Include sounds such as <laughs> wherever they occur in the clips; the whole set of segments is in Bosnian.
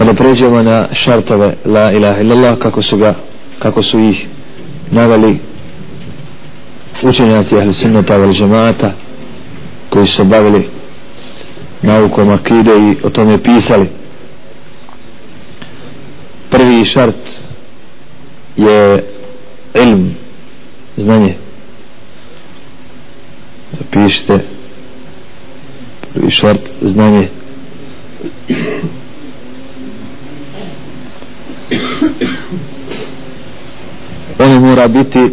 pa da pređemo na šartove la ilaha illallah kako su ga kako su ih navali učenjaci ahli sunnata vel džemata koji su se bavili naukom akide i o tome pisali. Prvi šart je ilm znanje. Zapišite. Prvi šart znanje. Ono mora biti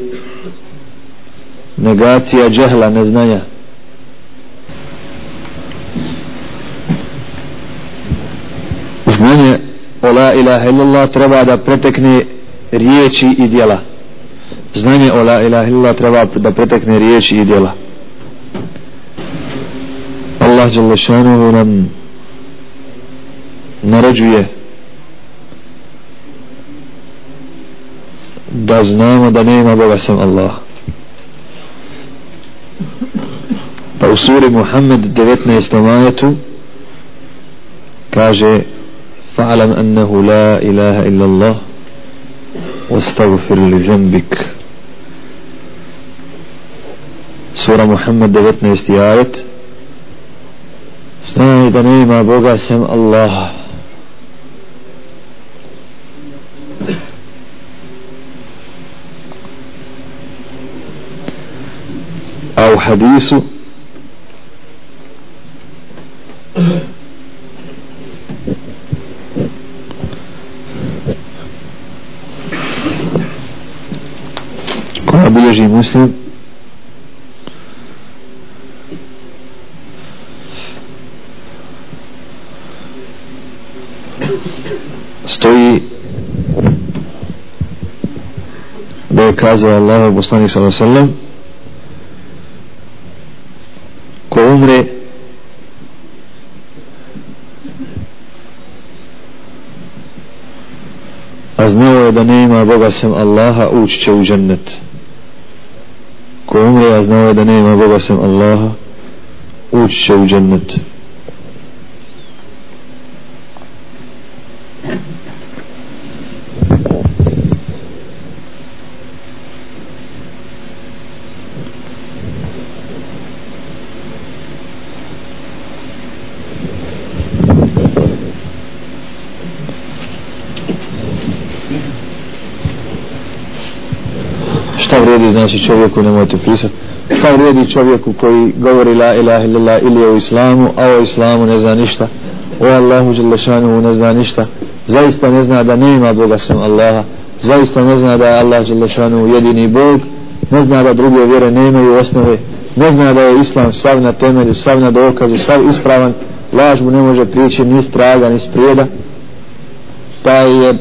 negacija džehla neznanja. Znanje o la ilaha illallah treba da pretekne riječi i djela. Znanje o la ilaha illallah treba da pretekne riječi i djela. Allah Đalešanu nam naređuje da znamo da nema Boga sam Allah pa u suri Muhammed 19. majetu kaže fa'alam annahu la ilaha illa Allah واستغفر لذنبك سورة محمد 19. آية Znaj da nema Boga sem Allaha. U hadisu koja bilježi muslim stoji da je kazao Allah poslanik sallallahu alejhi ve sellem ko umre a da nema Boga sem Allaha ući će u džennet. Ko umre a znao je da nema Boga sem Allaha ući će u džennet šta vrijedi znači čovjeku nemojte pisati šta vrijedi čovjeku koji govori la ilaha illallah ili o islamu a o islamu ne zna ništa? O Allahu Đelešanu ne zna ništa. Zaista ne zna da nema Boga sam Allaha. Zaista ne zna da je Allah Đelešanu jedini Bog. Ne zna da druge vjere nemaju osnove. Ne zna da je islam sav na temelju sav na dokazu sav ispravan. Laž mu ne može prići ni straga ni sprijeda taj je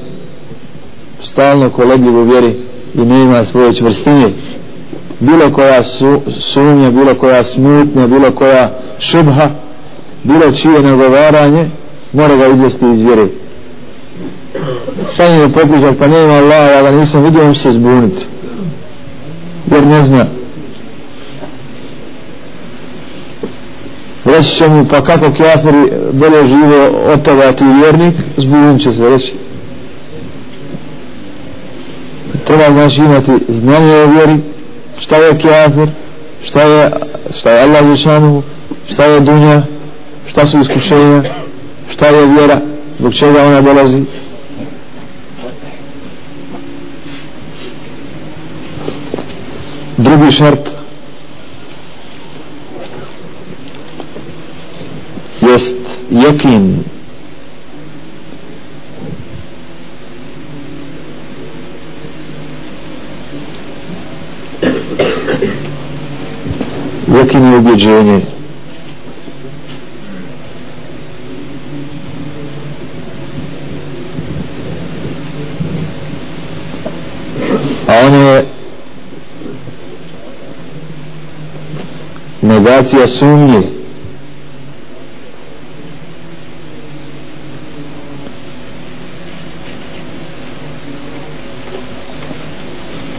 stalno kolebljiv u vjeri i nema svoje čvrstine. Bilo koja su, sumnja bilo koja smutnja bilo koja šubha bilo čije nagovaranje mora ga izvesti iz vjere. Sad je popričak, pa nema Allah ja ga nisam vidio on se zbuniti. Jer ne zna. Reći će mu pa kako kjafiri bolje žive od toga ti vjernik zbunit će se reći. Treba znači imati znanje o vjeri šta je kjafir šta je, šta je Allah Žešanu šta je dunja šta su iskušenja šta je vjera zbog čega ona dolazi. Drugi šart jest jekin. Jekin je ubjeđenje a ono je negacija sumnje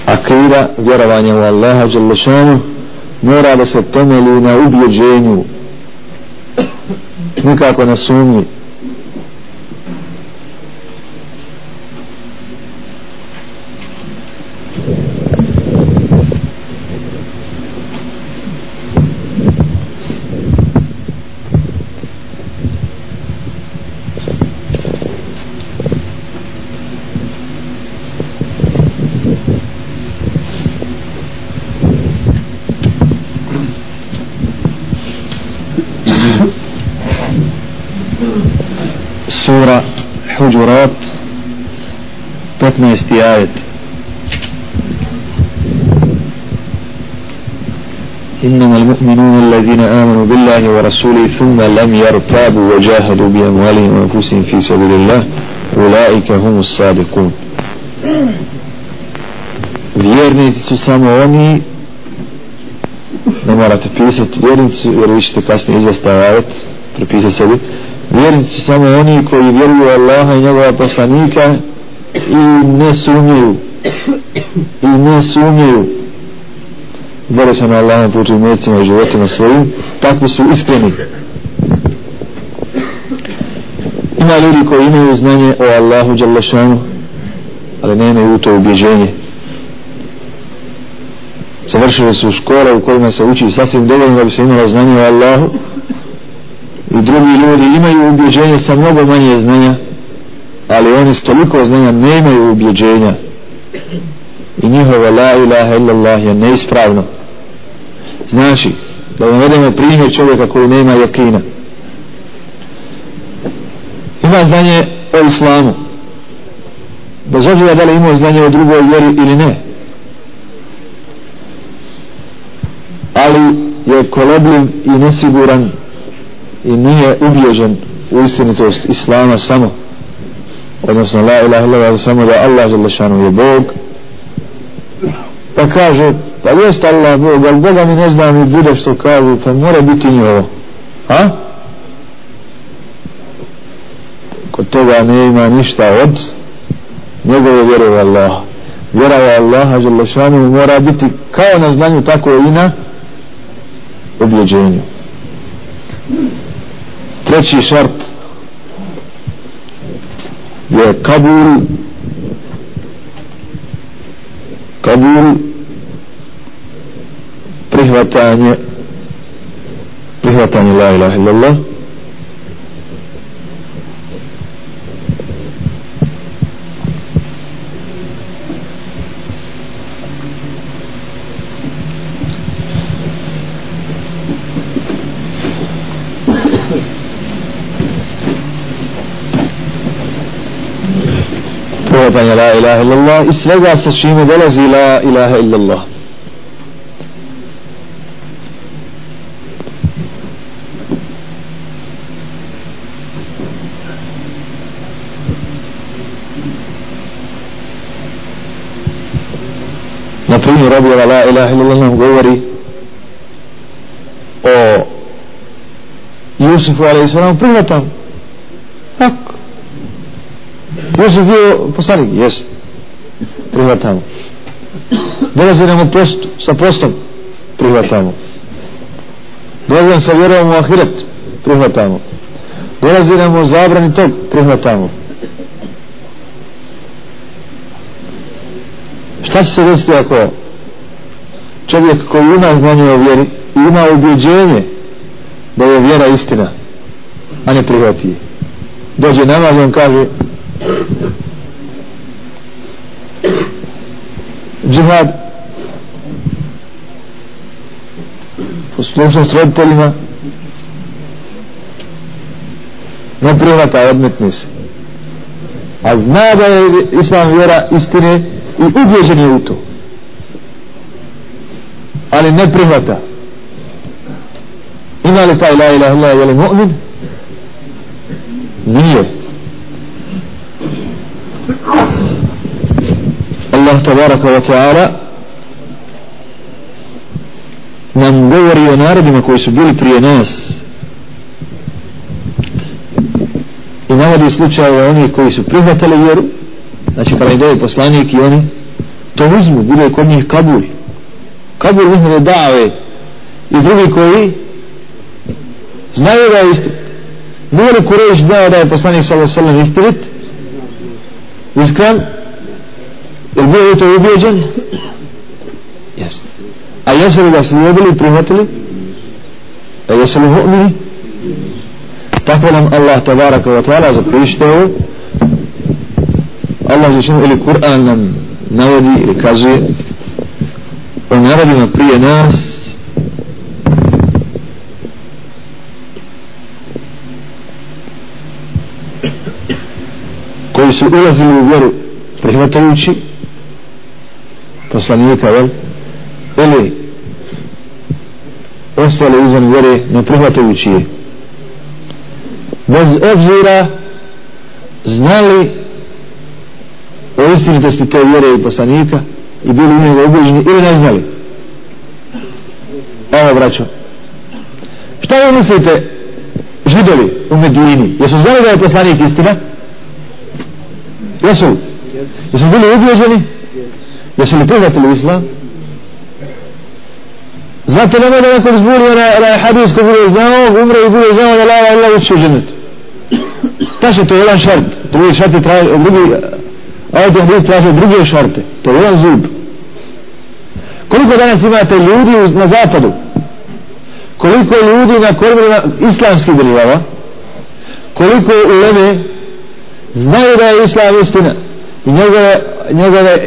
akida vjerovanja u Allaha Đalešanu mora da se temeli na ubjeđenju. Nikako na sumnji. المؤمنون الذين آمنوا بالله ورسوله ثم لم يرتابوا وجاهدوا بأموالهم وأنفسهم في سبيل الله أولئك هم الصادقون vjernici su samo oni ne morate pisati vjernici jer vi ćete kasnije izvesti prepisati sebi vjernici su samo oni koji vjeruju Allaha i njegova poslanika i ne sumnjuju i ne sumnjuju bore se na Allahom putu i mjecima i životima svojim. Takvi su iskreni. Ima ljudi koji imaju znanje o Allahu Đalešanu ali ne imaju to ubjeđenje. Završili su škole u kojima se uči sasvim dovoljno da bi se imalo znanje o Allahu. I drugi ljudi imaju ubjeđenje sa mnogo manje znanja ali oni s toliko znanja ne imaju ubjeđenja. I njihova la ilaha illallah je neispravno znači da navedemo primjer čovjeka koji nema jakina. Ima znanje o islamu. Bez obzira da li ima znanje o drugoj vjeri ili ne. Ali je kolobljiv i nesiguran i nije ubježen u istinitost islama samo. Odnosno la ilaha illallah samo da Allah je Bog. Pa kaže pa jest Allah Bog ali Boga mi ne znam i bude što kažu pa mora biti njovo A? kod toga ne ima ništa od njegove vjere u Allah vjera u Allaha želešanu mora biti kao na znanju tako i na objeđenju. Treći šart je kabul kabul prihvatanje prihvatanje la ilaha illallah prihvatanje la ilaha illallah i svega sa čime dolazi la ilaha illallah na primjer objava la ilaha illallah nam govori o Jusufu alaihi sallam prihvatam tako Jusuf bio poslanik, jes. Prihvatamo. Dolazi nam post, sa postom, prihvatamo. Dolazi nam sa vjerovom u ahiret, prihvatamo. Dolazi nam u zabrani tog, prihvatamo. Šta će se desiti ako čovjek koji ima znanje o vjeri i ima ubjeđenje da je vjera istina, a ne prihvati je. Dođe namaz, on kaže, džihad poslušnost roditeljima ne prihvata odmetni se a zna da je islam vjera istine i ubježen je u to ali ne prihvata. Ima li taj la ilaha illa je li mu'min? Nije. Allah tabaraka wa ta'ala nam govori o narodima koji su bili prije nas. I navodi slučaje oni koji su prihvatali vjeru znači pa kada ide poslanik i oni to uzmu, bude kod njih kabul kabul njihove dave i drugi koji znaju da je istinit nije li Kureš znao da je poslanik sallallahu sallam istinit iskren Je li bio to ubijeđen? Jes. A jesu li ga slijedili i prihvatili? A jesu li mu'mini? Tako nam Allah tabaraka wa ta'ala zapište ovo. Allah je ili Kur'an nam navodi ili kazuje o narodima prije nas koji su ulazili u vjeru prihvatajući poslanika vel, ili ostali izvan vjere ne prihvatajući je. Bez obzira znali o istinitosti te vjere i poslanika i bili u njega ubeđeni ili ne znali? Evo braćo. Šta vi mislite židovi u Medini? Jesu znali da je poslanik istina? Jesu jesu bili ubeđeni jesu li prihvatili islam? Zato nemoj da neko zburi na, na hadis ko bude znao umre i bude znao da lava Allah uči u dženet taše to je jedan šart? Drugi šart je traži drugi ajde hadis traže druge šarte. To je jedan zub. Koliko danas imate ljudi na zapadu? Koliko ljudi na korbima islamskih država? Koliko u leme znaju da je islam istina i njegove, njegove e,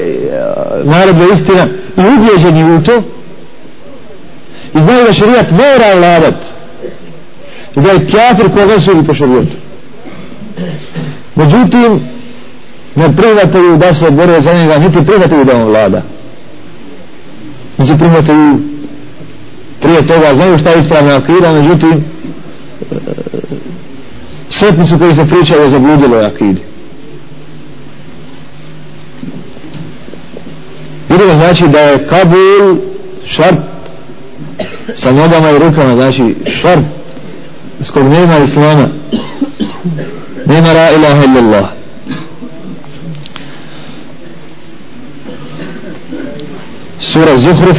naredbe istina i ubježeni u to? I znaju da šarijat mora vladat i da je kjafir koga su po šarijetu međutim ne prihvataju da se bore za njega niti prihvataju da on vlada. Niti prihvataju prije toga znaju šta je ispravna akida međutim e, sretni su koji se pričaju o zabludiloj akidi. Vidimo znači da je Kabul šart sa nogama i rukama znači šart s kog nema islama. Nema ra ilaha illallah. Sura Zuhruf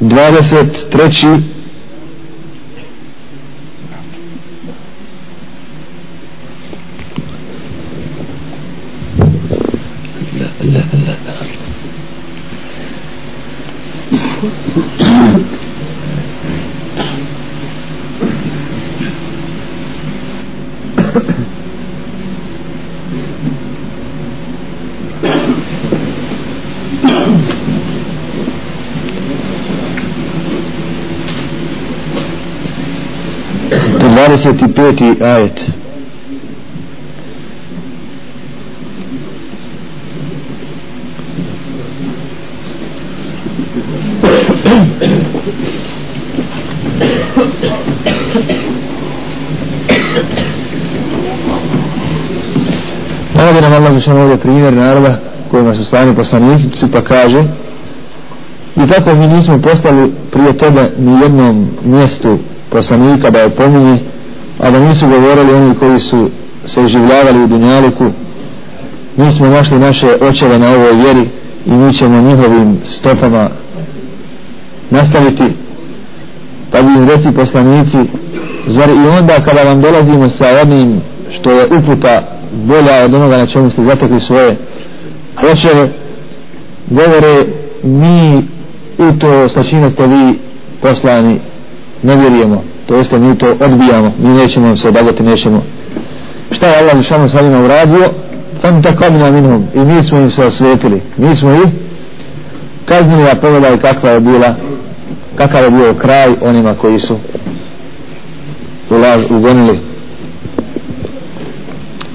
23 25. ajet Navode nam Allah zašao ovdje primjer naroda kojima su slani poslanici pa kaže i tako mi nismo postali prije tebe ni jednom mjestu poslanika da je pominje a da nisu govorili oni koji su se življavali u Dunjaluku mi smo našli naše očeve na ovoj vjeri i mi ćemo njihovim stopama nastaviti. Pa bi im reci poslanici zar i onda kada vam dolazimo sa onim što je uputa bolja od onoga na čemu ste zatekli svoje očeve govore mi u to sa čime ste vi poslani ne vjerujemo to jeste mi to odbijamo mi nećemo se odazvati nećemo. Šta je Allah Žešanu sa njima uradio? Tam takomina minhum. I mi smo im se osvetili. Mi smo ih kaznili a pogledaj kakva je bila kakav je bio kraj onima koji su ulaz, ugonili.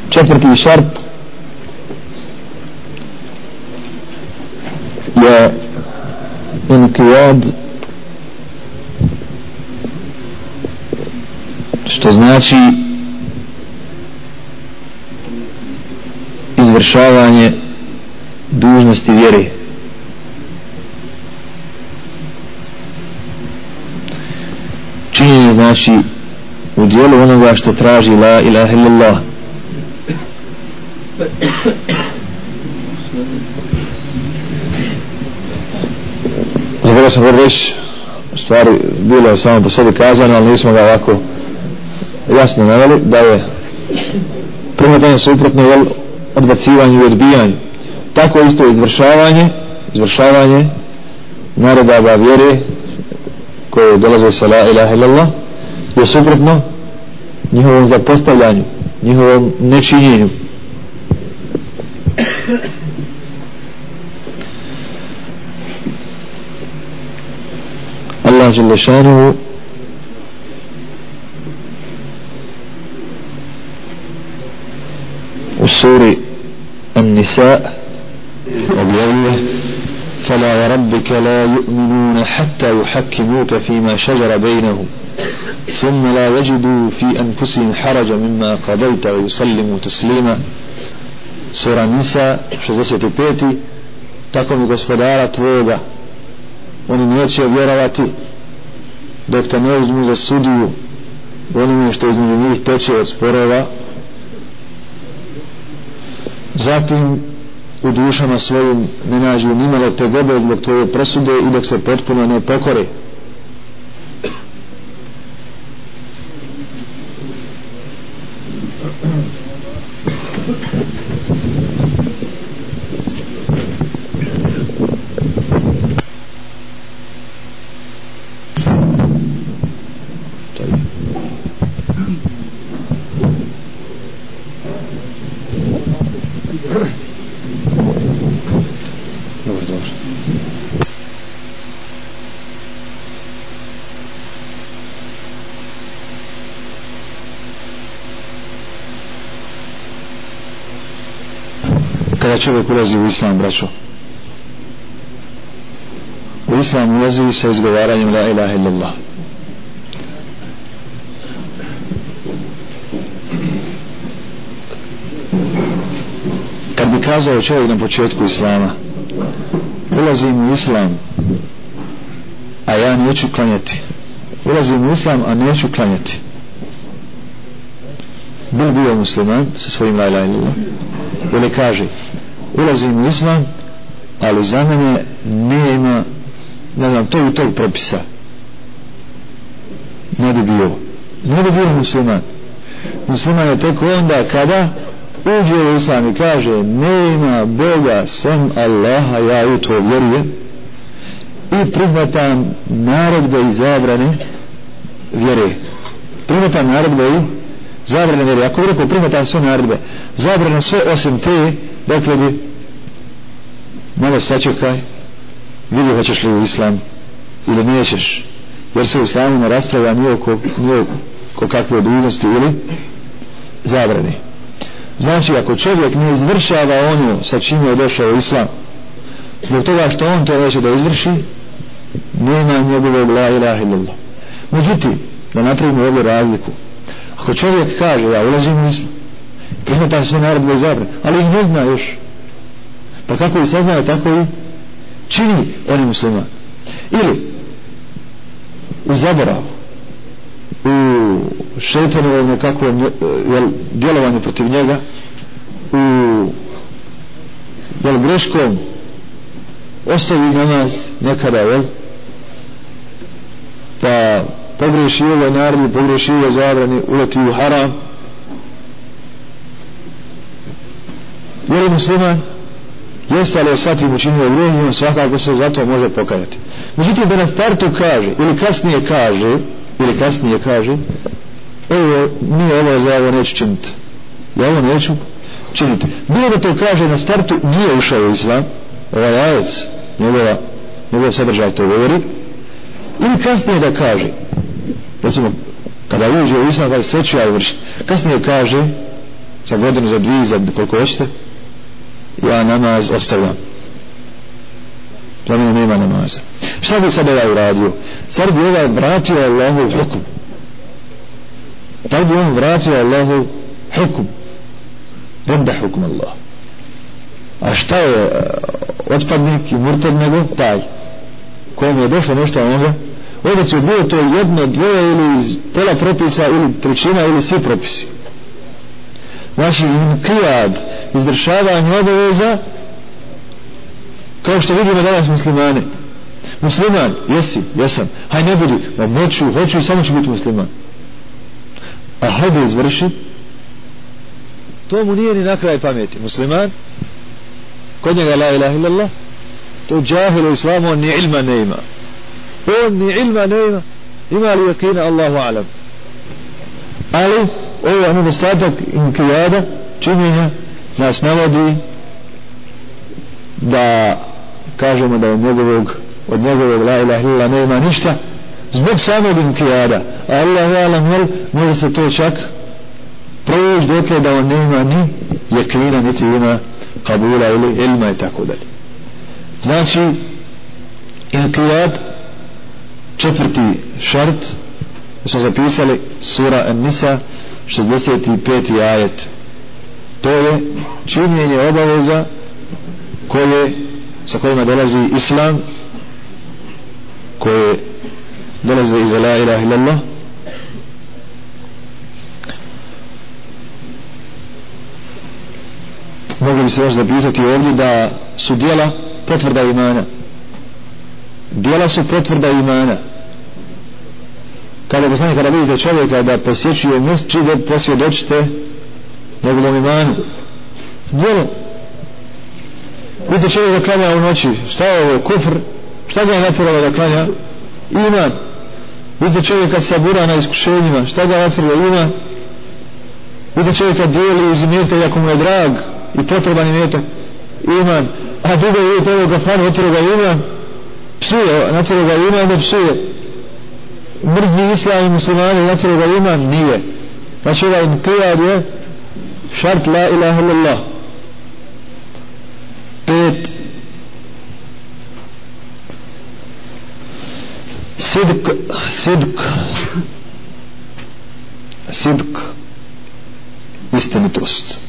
Četvrti šart je inkijad što znači izvršavanje dužnosti vjere. Činjenje znači u dijelu onoga što traži la ilaha illallah. Zaboravio sam reći stvari bilo je samo po sebi kazano ali nismo ga ovako jasno naveli da je prihvatanje suprotno jel, odbacivanju i odbijanju. Tako isto izvršavanje izvršavanje naredaba vjere koje dolaze sa la ilaha illallah je suprotno njihovom zapostavljanju njihovom nečinjenju. Allah Đelešanuhu دور النساء وبيومه فلا وربك لا يؤمنون حتى يحكموك فيما شجر بينهم ثم لا يجدوا في أنفسهم حرج مما قضيت ويسلموا تسليما. سورة نساء 65 تقوم بغسفدارة تبوغا oni neće vjerovati dok te ne uzmu za sudiju onome što između njih teče od sporova zatim u dušama svojim ne nađu nimalo te gobe zbog tvoje presude i dok se potpuno ne pokore. Kada čovjek ulazi u islam braćo? U islam ulazi sa izgovaranjem la ilaha illallah. Kad bi kazao čovjek na početku islama ulazim u islam a ja neću klanjati. Ulazim u islam a neću klanjati. Bil bio musliman sa svojim la ilaha illallah? Ili kaže ulazim u islam ali za mene nema ne znam to i tog propisa. Ne bi bio. Ne bi bio musliman. Musliman je tek onda kada uđe u islam i kaže nema Boga sem Allaha ja u to vjerujem. I prihvatam naredbe i zabrane vjere. Prihvatam naredbe i zabrane vjere. Ako bi rekao prihvatam sve naredbe zabrane sve osim te dakle bi? Malo sačekaj. Vidi hoćeš li u islam ili nećeš. Jer se u islamu ne raspravlja nije oko, nije oko kakve dužnosti ili zabrani znači ako čovjek ne izvršava ono sa čim je došao u islam zbog toga što on to neće da izvrši nema njegovog la ilaha illallah. Međutim da napravimo ovu razliku. Ako čovjek kaže ja ulazim u islam prihvatam sve naredbe i zabrane ali ih ne zna još. Pa kako i saznaje tako i čini oni musliman. Ili u zaboravu u šeitanovom nekakvom jel, djelovanju protiv njega u jel, greškom ostavi namaz nekada jel? Pa pogreši ovaj narod pogreši ovaj zabrani uleti u haram je li musliman? Jeste ali je svatim učinio grijeh i on svakako se zato može pokajati. Međutim da na startu kaže ili kasnije kaže ili kasnije kaže ovo nije ovo za ovo neću činiti. Ja ovo neću činiti. Bilo da to kaže na startu nije ušao u islam ovaj ajec njegova njegov sadržaj to govori. Ili kasnije da kaže recimo kada uđe u islam sve ću ja vršiti, kasnije kaže za godinu, za dvije, za koliko hoćete ja namaz ostavljam. Za mene nema namaza. Šta bi sad ovaj uradio? Sad bi ovaj vratio Allahu hukum. Da bi on vratio Allahu hukum. Renda hukum Allah. A šta je uh, otpadnik i murtad nego? Taj. Kojem je došlo nešto onoga onda ovdje će bilo to jedno, dvoje ili pola propisa ili trećina ili svi propisi znači inkijad izdršavanje obaveza kao što vidimo danas muslimane musliman, jesi, jesam haj ne budi, ma moću, hoću i samo ću biti musliman. A hajde izvrši. To mu nije ni na kraj pameti. Musliman kod njega la ilaha illallah to džahil u islamu on ni ilma ne ima. On ni ilma ne ima. Ima li jakina Allahu alam. Ali ovaj nedostatak inkijada činjenja nas navodi da kažemo da od njegovog od njegovog la ilaha illa nema ništa zbog samog inkijada a Allah alam jel može se to čak proći dotle da on nema ni jekina niti ima kabula ili ilma i tako dalje. Znači inkijad četvrti šart smo zapisali sura An-Nisa 65. ajet. To je činjenje obaveza koje sa kojima dolazi islam koje dolaze iza la ilaha illallah. Mogli bi se još zapisati ovdje da su dijela potvrda imana. Dijela su potvrda imana kada poslani kada vidite čovjeka da posjećuje mjesto da posvjedočite njegovom imanu. Djelo. Vidite čovjek da klanja u noći. Šta je ovo? Kufr? Šta ga je natjeralo da klanja? Iman. Vidite čovjeka sabura na iskušenjima. Šta ga natjeralo? Iman. Vidite čovjeka dijeli iz imetka jako mu je drag i potreban imetak. Iman. A drugo je vidite ovo kafanu natjeralo ga iman. Psuje natjeralo ga iman da psuje mrtvi islam i muslimani znači natjeralo ga iman nije. Znači ovaj qiyad je šart la ilaha illallah. Pet. Sidk sidk sidk istinitost.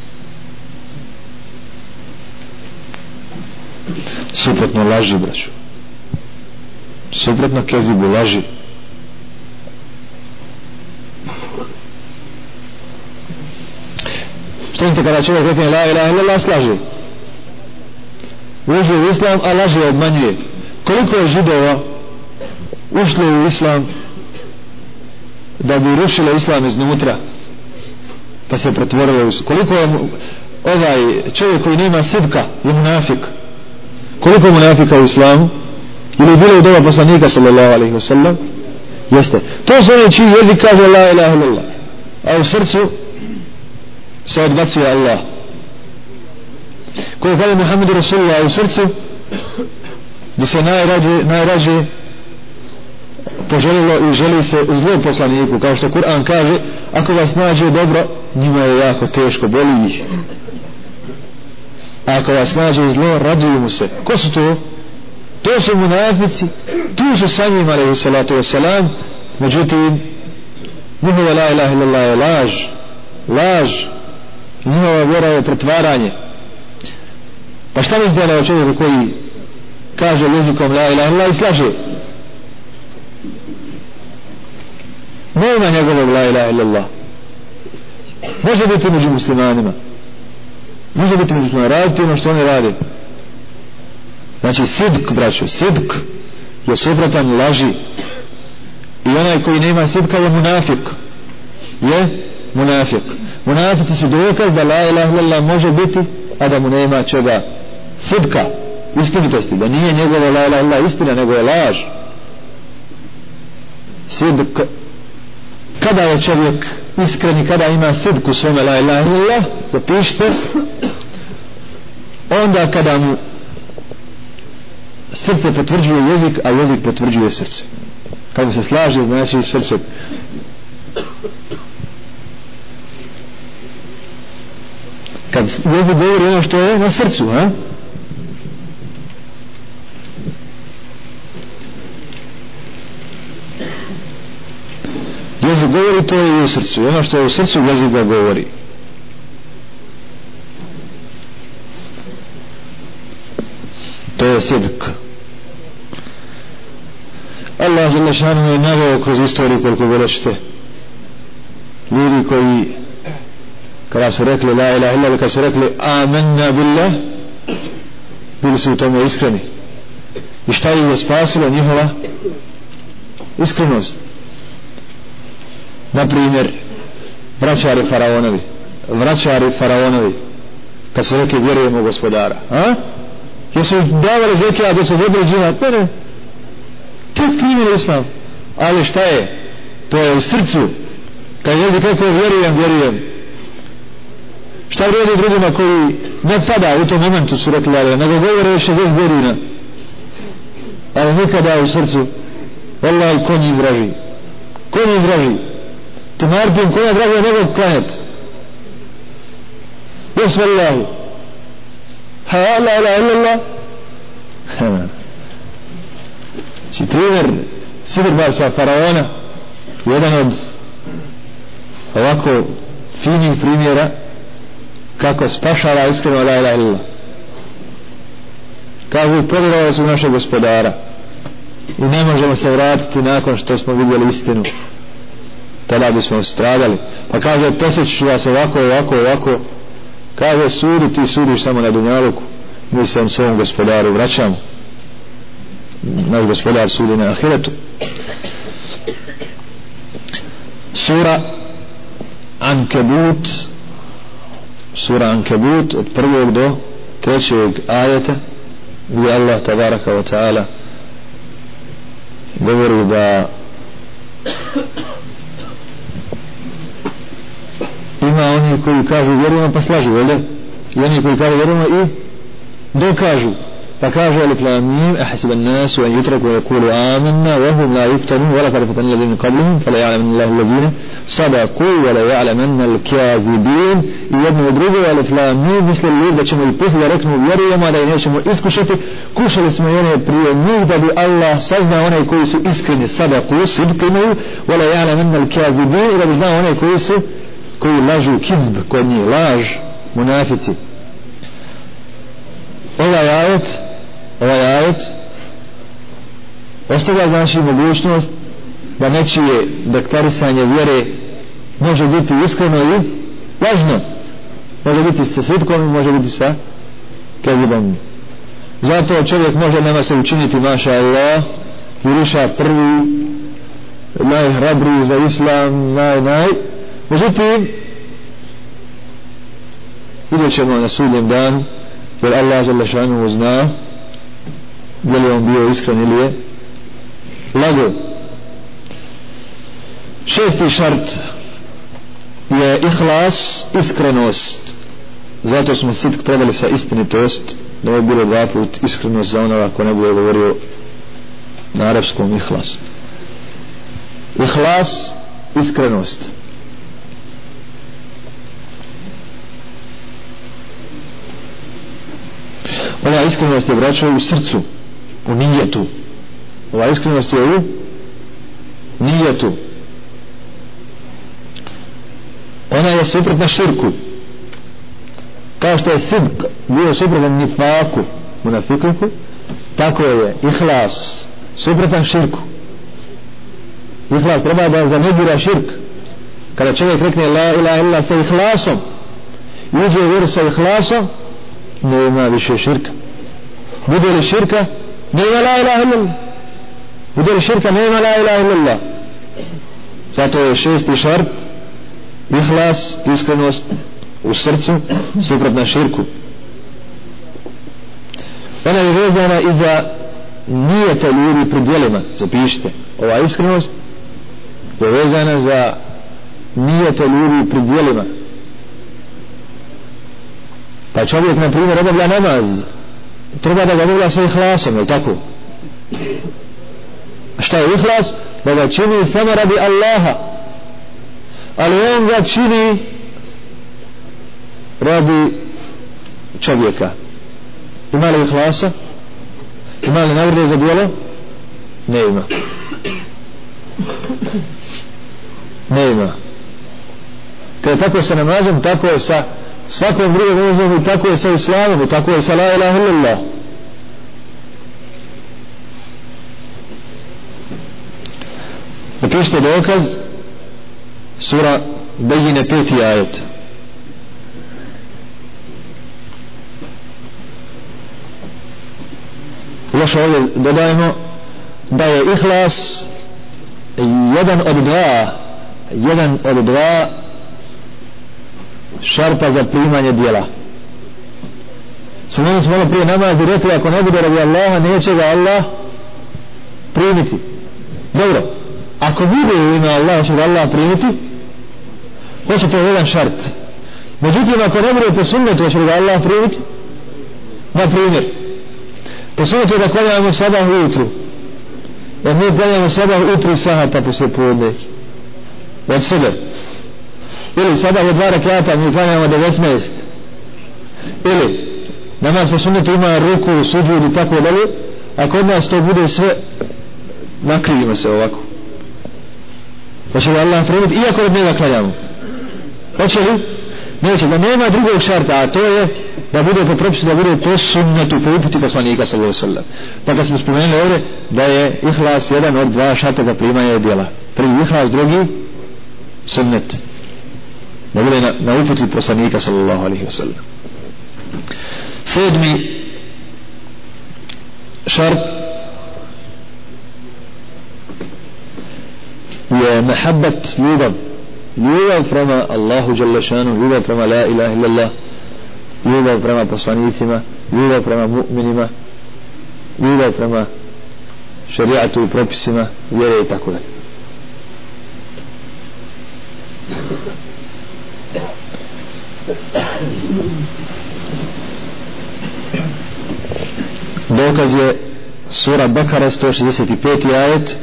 Suprotno laži braću suprotno kezibu laži. Što kada čovjek rekne la ilaha illallah slaže. Uđe u islam a laže obmanjuje. Koliko je židova ušlo u islam da bi rušilo islam iznutra pa se pretvorilo koliko je ovaj čovjek koji nema sidka je munafik? Koliko je munafika u islamu? Ili je bilo u doba poslanika sallallahu alaihi wa sallam? Jeste. To su oni čiji jezik kaže la ilaha illallah a u srcu se odbacuje Allah. Koji kaže Muhammedu Rasulullah u srcu bi se najrađe, najrađe poželilo i želi se zlo poslaniku kao što Kur'an kaže ako vas nađe dobro njima je jako teško boli ih. A ako vas nađe zlo raduju mu se. Ko su to? to su munafici tu su sa njima alaihi salatu wasalam međutim njihova la ilaha illallah je laž laž njihova vjera je pretvaranje. Pa šta mi zdjela o čovjeku koji kaže jezikom la ilaha illallah i slaže? Nema njegovog la ilaha illallah. Može biti među muslimanima. Može biti među muslimanima. Raditi ono što oni radi znači sidk braću sidk je suprotan laži. I onaj koji nema sidka je munafik. Je munafik munafici su dokaz da la ilaha illallah može biti a da mu nema čega sidka istinitosti da nije njegova la ilaha illallah istina nego je laž. Sidk kada je čovjek iskreni kada ima sidku svome la ilaha illallah zapišite onda kada mu srce potvrđuje jezik a jezik potvrđuje srce. Kako se slaže znači srce kad jezik govori ono što je na srcu a? jezik govori to je u srcu. Ono što je u srcu jezik ga govori. To je sidk Allah žele šanu je naveo kroz istoriju koliko golećete ljudi koji kada su rekli la ilaha illa kada su rekli amanna billah bili su u tome iskreni. I šta je spasilo njihova iskrenost? Na primjer vraćari faraonovi. Vraćari faraonovi. Kad su rekli vjerujemo gospodara a? jesu davali zeke a da su vodili džinat ne ne. Tek primjer islam. Ali šta je? To je u srcu. Kad jezik kako vjerujem vjerujem šta vrijedi drugima koji ne pada u tom momentu su rekli ali nego govore još 60 godina ali nikada u srcu Allah konji vraži konji vraži te marpim koja draga nego klanjati. skroz vallahu. ha la la la la <laughs> si primjer Sidrbasa faraona jedan od ovako finih primjera kako spašava iskreno la ilaha illallah. Kažu pogledali su našeg gospodara. I ne možemo se vratiti nakon što smo vidjeli istinu. Tada bismo stradali. Pa kaže posjećiš vas ovako ovako ovako. Kaže sudi ti sudiš samo na dunjaluku. Mi se svom gospodaru vraćamo. Naš gospodar sudi na ahiretu. Sura Ankebut sura Ankebut od prvog do trećeg ajeta gdje Allah tabaraka wa ta'ala govori da ima oni koji kažu vjerujemo pa slažu, jel i oni koji kažu vjerujemo i dokažu pa kaže alif lam mim ahsib an-nas an yutraku yaqulu amanna wa hum la yuftanun wa laqad fatana alladhina qablahum fala ya'lamu Allahu alladhina sadaqu wa la ya'lamanna al-kadhibin i jedno i drugo alif lam mim misle ljudi da ćemo i posle da reknu vjerujemo da i nećemo iskušati kušali smo i one prije njih da bi Allah saznao one koji su iskreni sadaqu sidqinu wa la ya'lamanna al-kadhibin i da bi znao one koji su koji lažu kizb kod njih laž munafici ovaj ajet ovaj ajet ostavlja znači mogućnost da nečije dektarisanje vjere može biti iskreno i lažno. Može biti sa sitkom i može biti sa kevibom zato čovjek može nema se učiniti maša Allah juriša prvi najhrabriji za islam naj naj. Međutim vidjet ćemo na sudnjem dan jer Allah žele šanu zna je li on bio iskren ili je? Lago. Šesti šart je ihlas iskrenost. Zato smo sitk predali sa istinitost da je bilo dva put iskrenost za onoga ko ne bude govorio na arapskom ihlas. Ihlas iskrenost. Ova iskrenost je vraćao u srcu u nijetu. Ova iskrenost je u nijetu. Ona je suprotna širku. Kao što je sidk bio suprotan nifaku munafikliku tako je ihlas suprotan širku. Ihlas treba da zanegira širk. Kada čovjek rekne la ilaha illa sa ihlasom i uđe u vjeru sa ihlasom nema više širka. Bude li širka? Nema la ilaha illallah. U li širka nema la ilaha illallah. Zato je šesti šart ihlas, iskrenost u srcu suprotna širku. Ona je vezana i za nijete ljudi pri djelima. Zapišite ova iskrenost je vezana za nijete ljudi pri djelima. Pa čovjek na primjer obavlja namaz treba da ga obavlja sa ihlasom, je tako? Šta je ihlas? Da ga čini samo radi Allaha. Ali on ga čini radi čovjeka. Ima li ihlasa? Ima li nagrade za dijelo? Ne ima. Ne ima. Kada tako sa namazom, tako je sa svakom drugom vezom tako je sa islamom tako je sa la ilaha illallah. Napišite dokaz sura Bejine peti ajet. Još ovdje dodajemo da je ihlas jedan od dva jedan od dva šarta za primanje dijela. Spomenuli smo ono prije namaz i rekli ako ne bude radi Allaha neće ga Allah primiti. Dobro. Ako bude u ime Allaha će ga Allah primiti hoće to jedan šart. Međutim ako ne bude po sunnetu će ga Allah primiti? Na primjer po sunnetu da klanjamo sada ujutru. Jer mi klanjamo sada ujutru sahata poslije podne. od sebe ili sada je dva rekata mi klanjamo 19 ili namaz po sunnetu ima ruku, suđud i tako dalje a kod nas to bude sve nakrivimo se ovako. Hoće li Allah primiti iako od njega klanjamo? Hoće li? neće, da nema drugog šarta a to je da bude po propisu da bude po sunnetu po uputi poslanika sallahu sallam pa kad smo spomenuli ovdje da je ihlas jedan od dva šarta za primanje djela. Prvi ihlas, drugi sunnet. Da bude na, uputi poslanika sallallahu alaihi wa sallam sedmi šart je mehabbat ljubav ljubav prema Allahu Đalešanu ljubav prema la ilaha illallah ljubav prema poslanicima ljubav prema mu'minima ljubav prema šarijatu i propisima vjere i tako da dokaz je sura Bakara 165. ajet.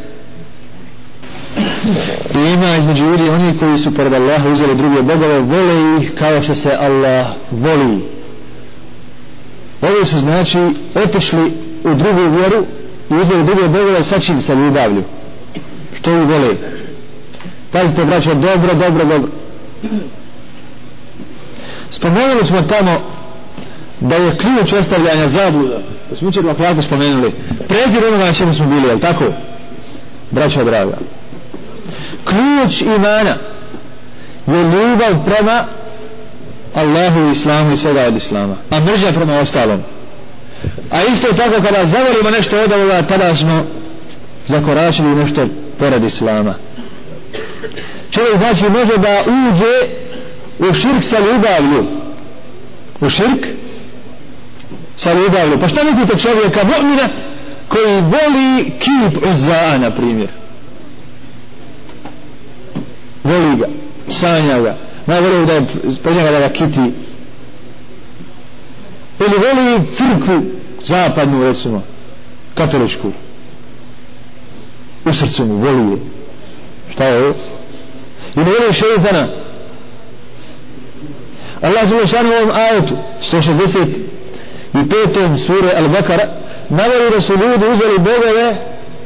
I ima između ljudi oni koji su pored Allaha uzeli druge bogove vole ih kao što se Allah voli. Ovi su znači otišli u drugu vjeru i uzeli druge bogove sa čim? Se ljubavlju. Što ih vole? Pazite braćo dobro dobro dobro spomenuli smo tamo da je ključ ostavljanja zabluda. To smo učer na spomenuli. Prezir onoga na čemu smo bili, jel tako? braćo draga. Ključ imana je ljubav prema Allahu i Islamu i svega od Islama a mržnja prema ostalom. A isto tako kada zavolimo nešto od ovoga tada smo zakoračili nešto pored Islama. Čovjek znači može da uđe u širk sa ljubavlju. U širk sa ljubavlju. Pa šta mislite čovjeka mu'mina koji voli kip uzza'a na primjer? Voli ga sanja ga. Najbolje da je pođenga da ga kiti. Ili voli crkvu zapadnu recimo katoličku. U srcu mu voli je. Šta je ovo? Ili voli šeitana? Allah zelo šanu u ovom ajetu 160 i petom sure Al-Bakara navoli da su ljudi uzeli bogove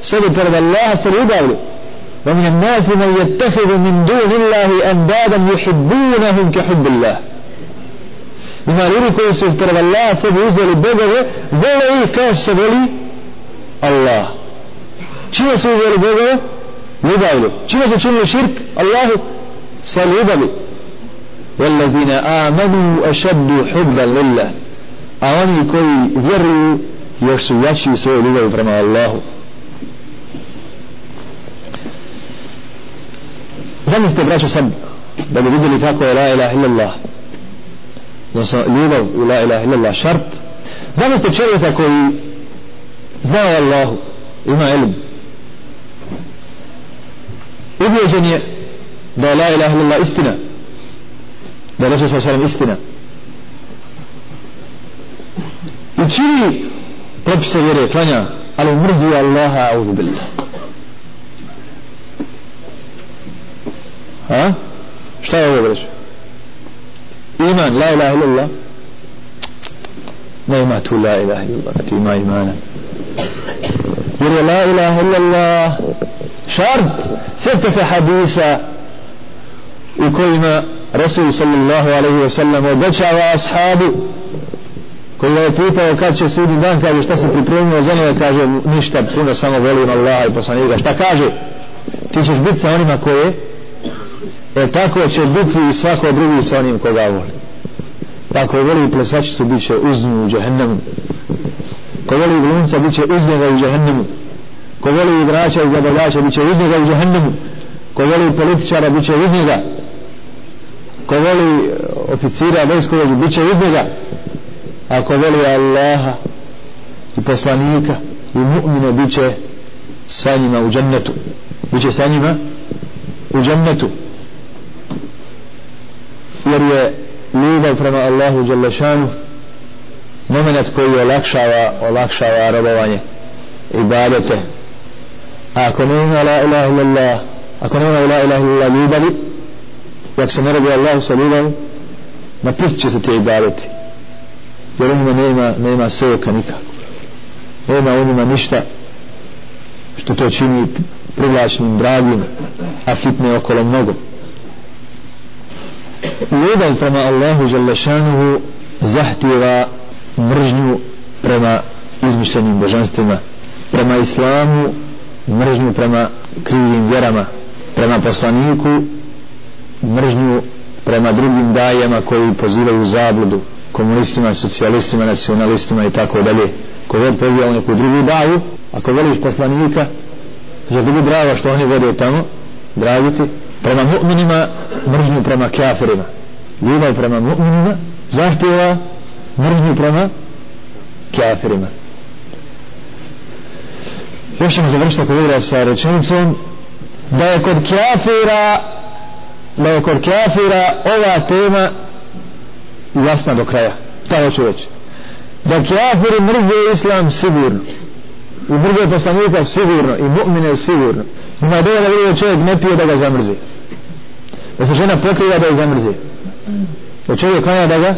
sebi pored Allaha se ljubavili ومن الناس من يتخذ من دون الله أندادا يحبونهم كحب الله ima ljudi koji su pored Allaha sebi uzeli bogove vole ih kao što se voli Allah čime su uzeli bogove? ljubavlju čime su činili širk? Allahu sa ljubavi والذين آمنوا أشد حبا لله a oni koji vjeruju još su jači u svojoj ljubavi prema Allahu zamislite braćo sad da bi vidjeli kako je la ilaha illallah odnosno ljubav u la ilaha illallah šart zamislite čovjeka koji zna o Allahu ima ilm ubijeđen je da je la ilaha illallah istina Da Resul sallam istina i čini propise vjere klanja ali mrzi Allaha audu billah ha? šta je ovo reći iman la ilaha illallah ne ima tu la ilaha illallah kad ima imana jer je la ilaha illallah šart sjete se hadisa u kojima Rasul sallallahu alaihi wa sallam obećava ashabu koji je pitao kad će sudi dan kaže šta se pripremio za njega? Kaže ništa puno samo volim Allaha i poslanika. Šta kaže? Ti ćeš biti sa onima koje e tako će biti i svako drugi sa onim koga voli. Tako voli plesačicu bit će uz nju u džahennemu ko voli glumca bit će uz njega u džahennemu ko voli igrača i zabavljača bit će uz njega u džahennemu ko voli političara bit će uz njega ko voli e, oficira vojskovođu bit će uz njega. Ako voli Allaha i poslanika i mu'mine bit će sa njima u džennetu. Bit će sa njima u džennetu. Jer je ljubav prema Allahu Đalešanu moment koji olakšava olakšava robovanje i badete a ako nema la ilaha illallah ako nema la ilaha illallah ljubavi jak se ne radi Allah sa ljubavi napustit će se te ibadeti jer u njima nema, nema seoka nikako. Nema u njima ništa što to čini privlačnim, dragim a fitne okolo mnogo. Ljubav prema Allahu Želešanuhu zahtjeva mržnju prema izmišljenim božanstvima prema islamu mržnju prema krivim vjerama prema poslaniku mržnju prema drugim dajama koji pozivaju zabludu komunistima, socijalistima, nacionalistima i tako dalje. Ko god poziva neku drugu daju ako voliš poslanika kaže bi drago što oni vode tamo dragiti prema mu'minima mržnju prema kafirima. Ljubav prema mu'minima zahtjeva mržnju prema kafirima. Još ćemo završiti ako sa rečenicom da je kod kafira da je kod kafira ova tema jasna do kraja. Šta hoću reći? Da kafiri mrze islam sigurno. I mrze poslanika sigurno. I mu'mine sigurno. Ima dovoljno da vidio čovjek ne pije da ga zamrzi. Da se žena pokriva da ga zamrzi. Da čovjek klanja da ga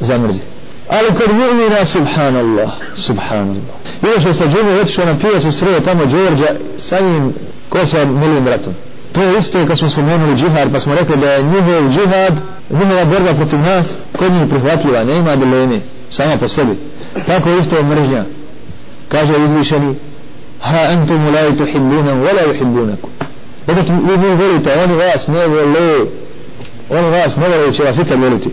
zamrzi. Ali kod mu'mina subhanallah subhanallah. Vidio što sa džumu otišao na pijacu sreo tamo Đorđa sa njim ko sa milim bratom to je isto kad smo spomenuli džihad pa smo rekli da je njihov džihad njihova borba protiv nas kod njih prihvatljiva ne ima dileme sama po sebi tako isto mržnja kaže izvišeni ha antum la tuhibbuna wa la yuhibbunakum Dakle, vi vi volite, oni vas ne vole, oni vas ne vole, će vas ikad voliti.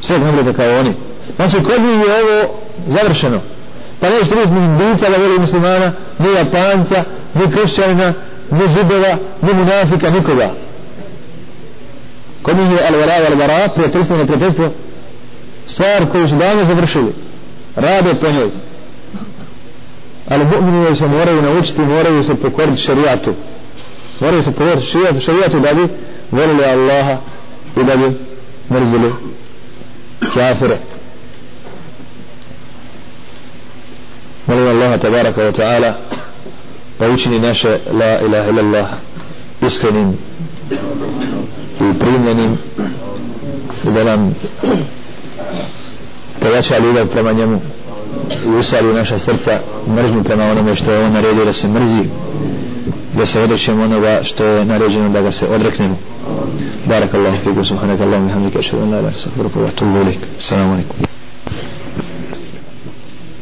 Sve ne volite kao oni. Znači, kod njih je ovo završeno. Pa nećete vidjeti ni indica da voli muslimana, ni japanca, ni kršćanina, ni zubova, ni munafika, nikoga. Kod njih je al-vara, al-vara, prijateljstvo, ne prijateljstvo, stvar koju su davno završili. Rade po njoj. Ali mu'mini se moraju naučiti, moraju se pokoriti šarijatu. Moraju se pokoriti šarijatu, šarijatu da bi volili Allaha i da bi mrzili kafire. Molim Allaha tabaraka wa ta'ala da učini naše la ilaha illallah iskrenim i primljenim i da nam pojača ljubav prema njemu i usali naša srca mržnju prema onome što je on naredio da se mrzi da se odrećemo onoga što je naređeno da ga se odreknemo. Barakallahu fiku اللهم وبحمدك اشهد ان لا اله الا انت استغفرك واتوب اليك السلام عليكم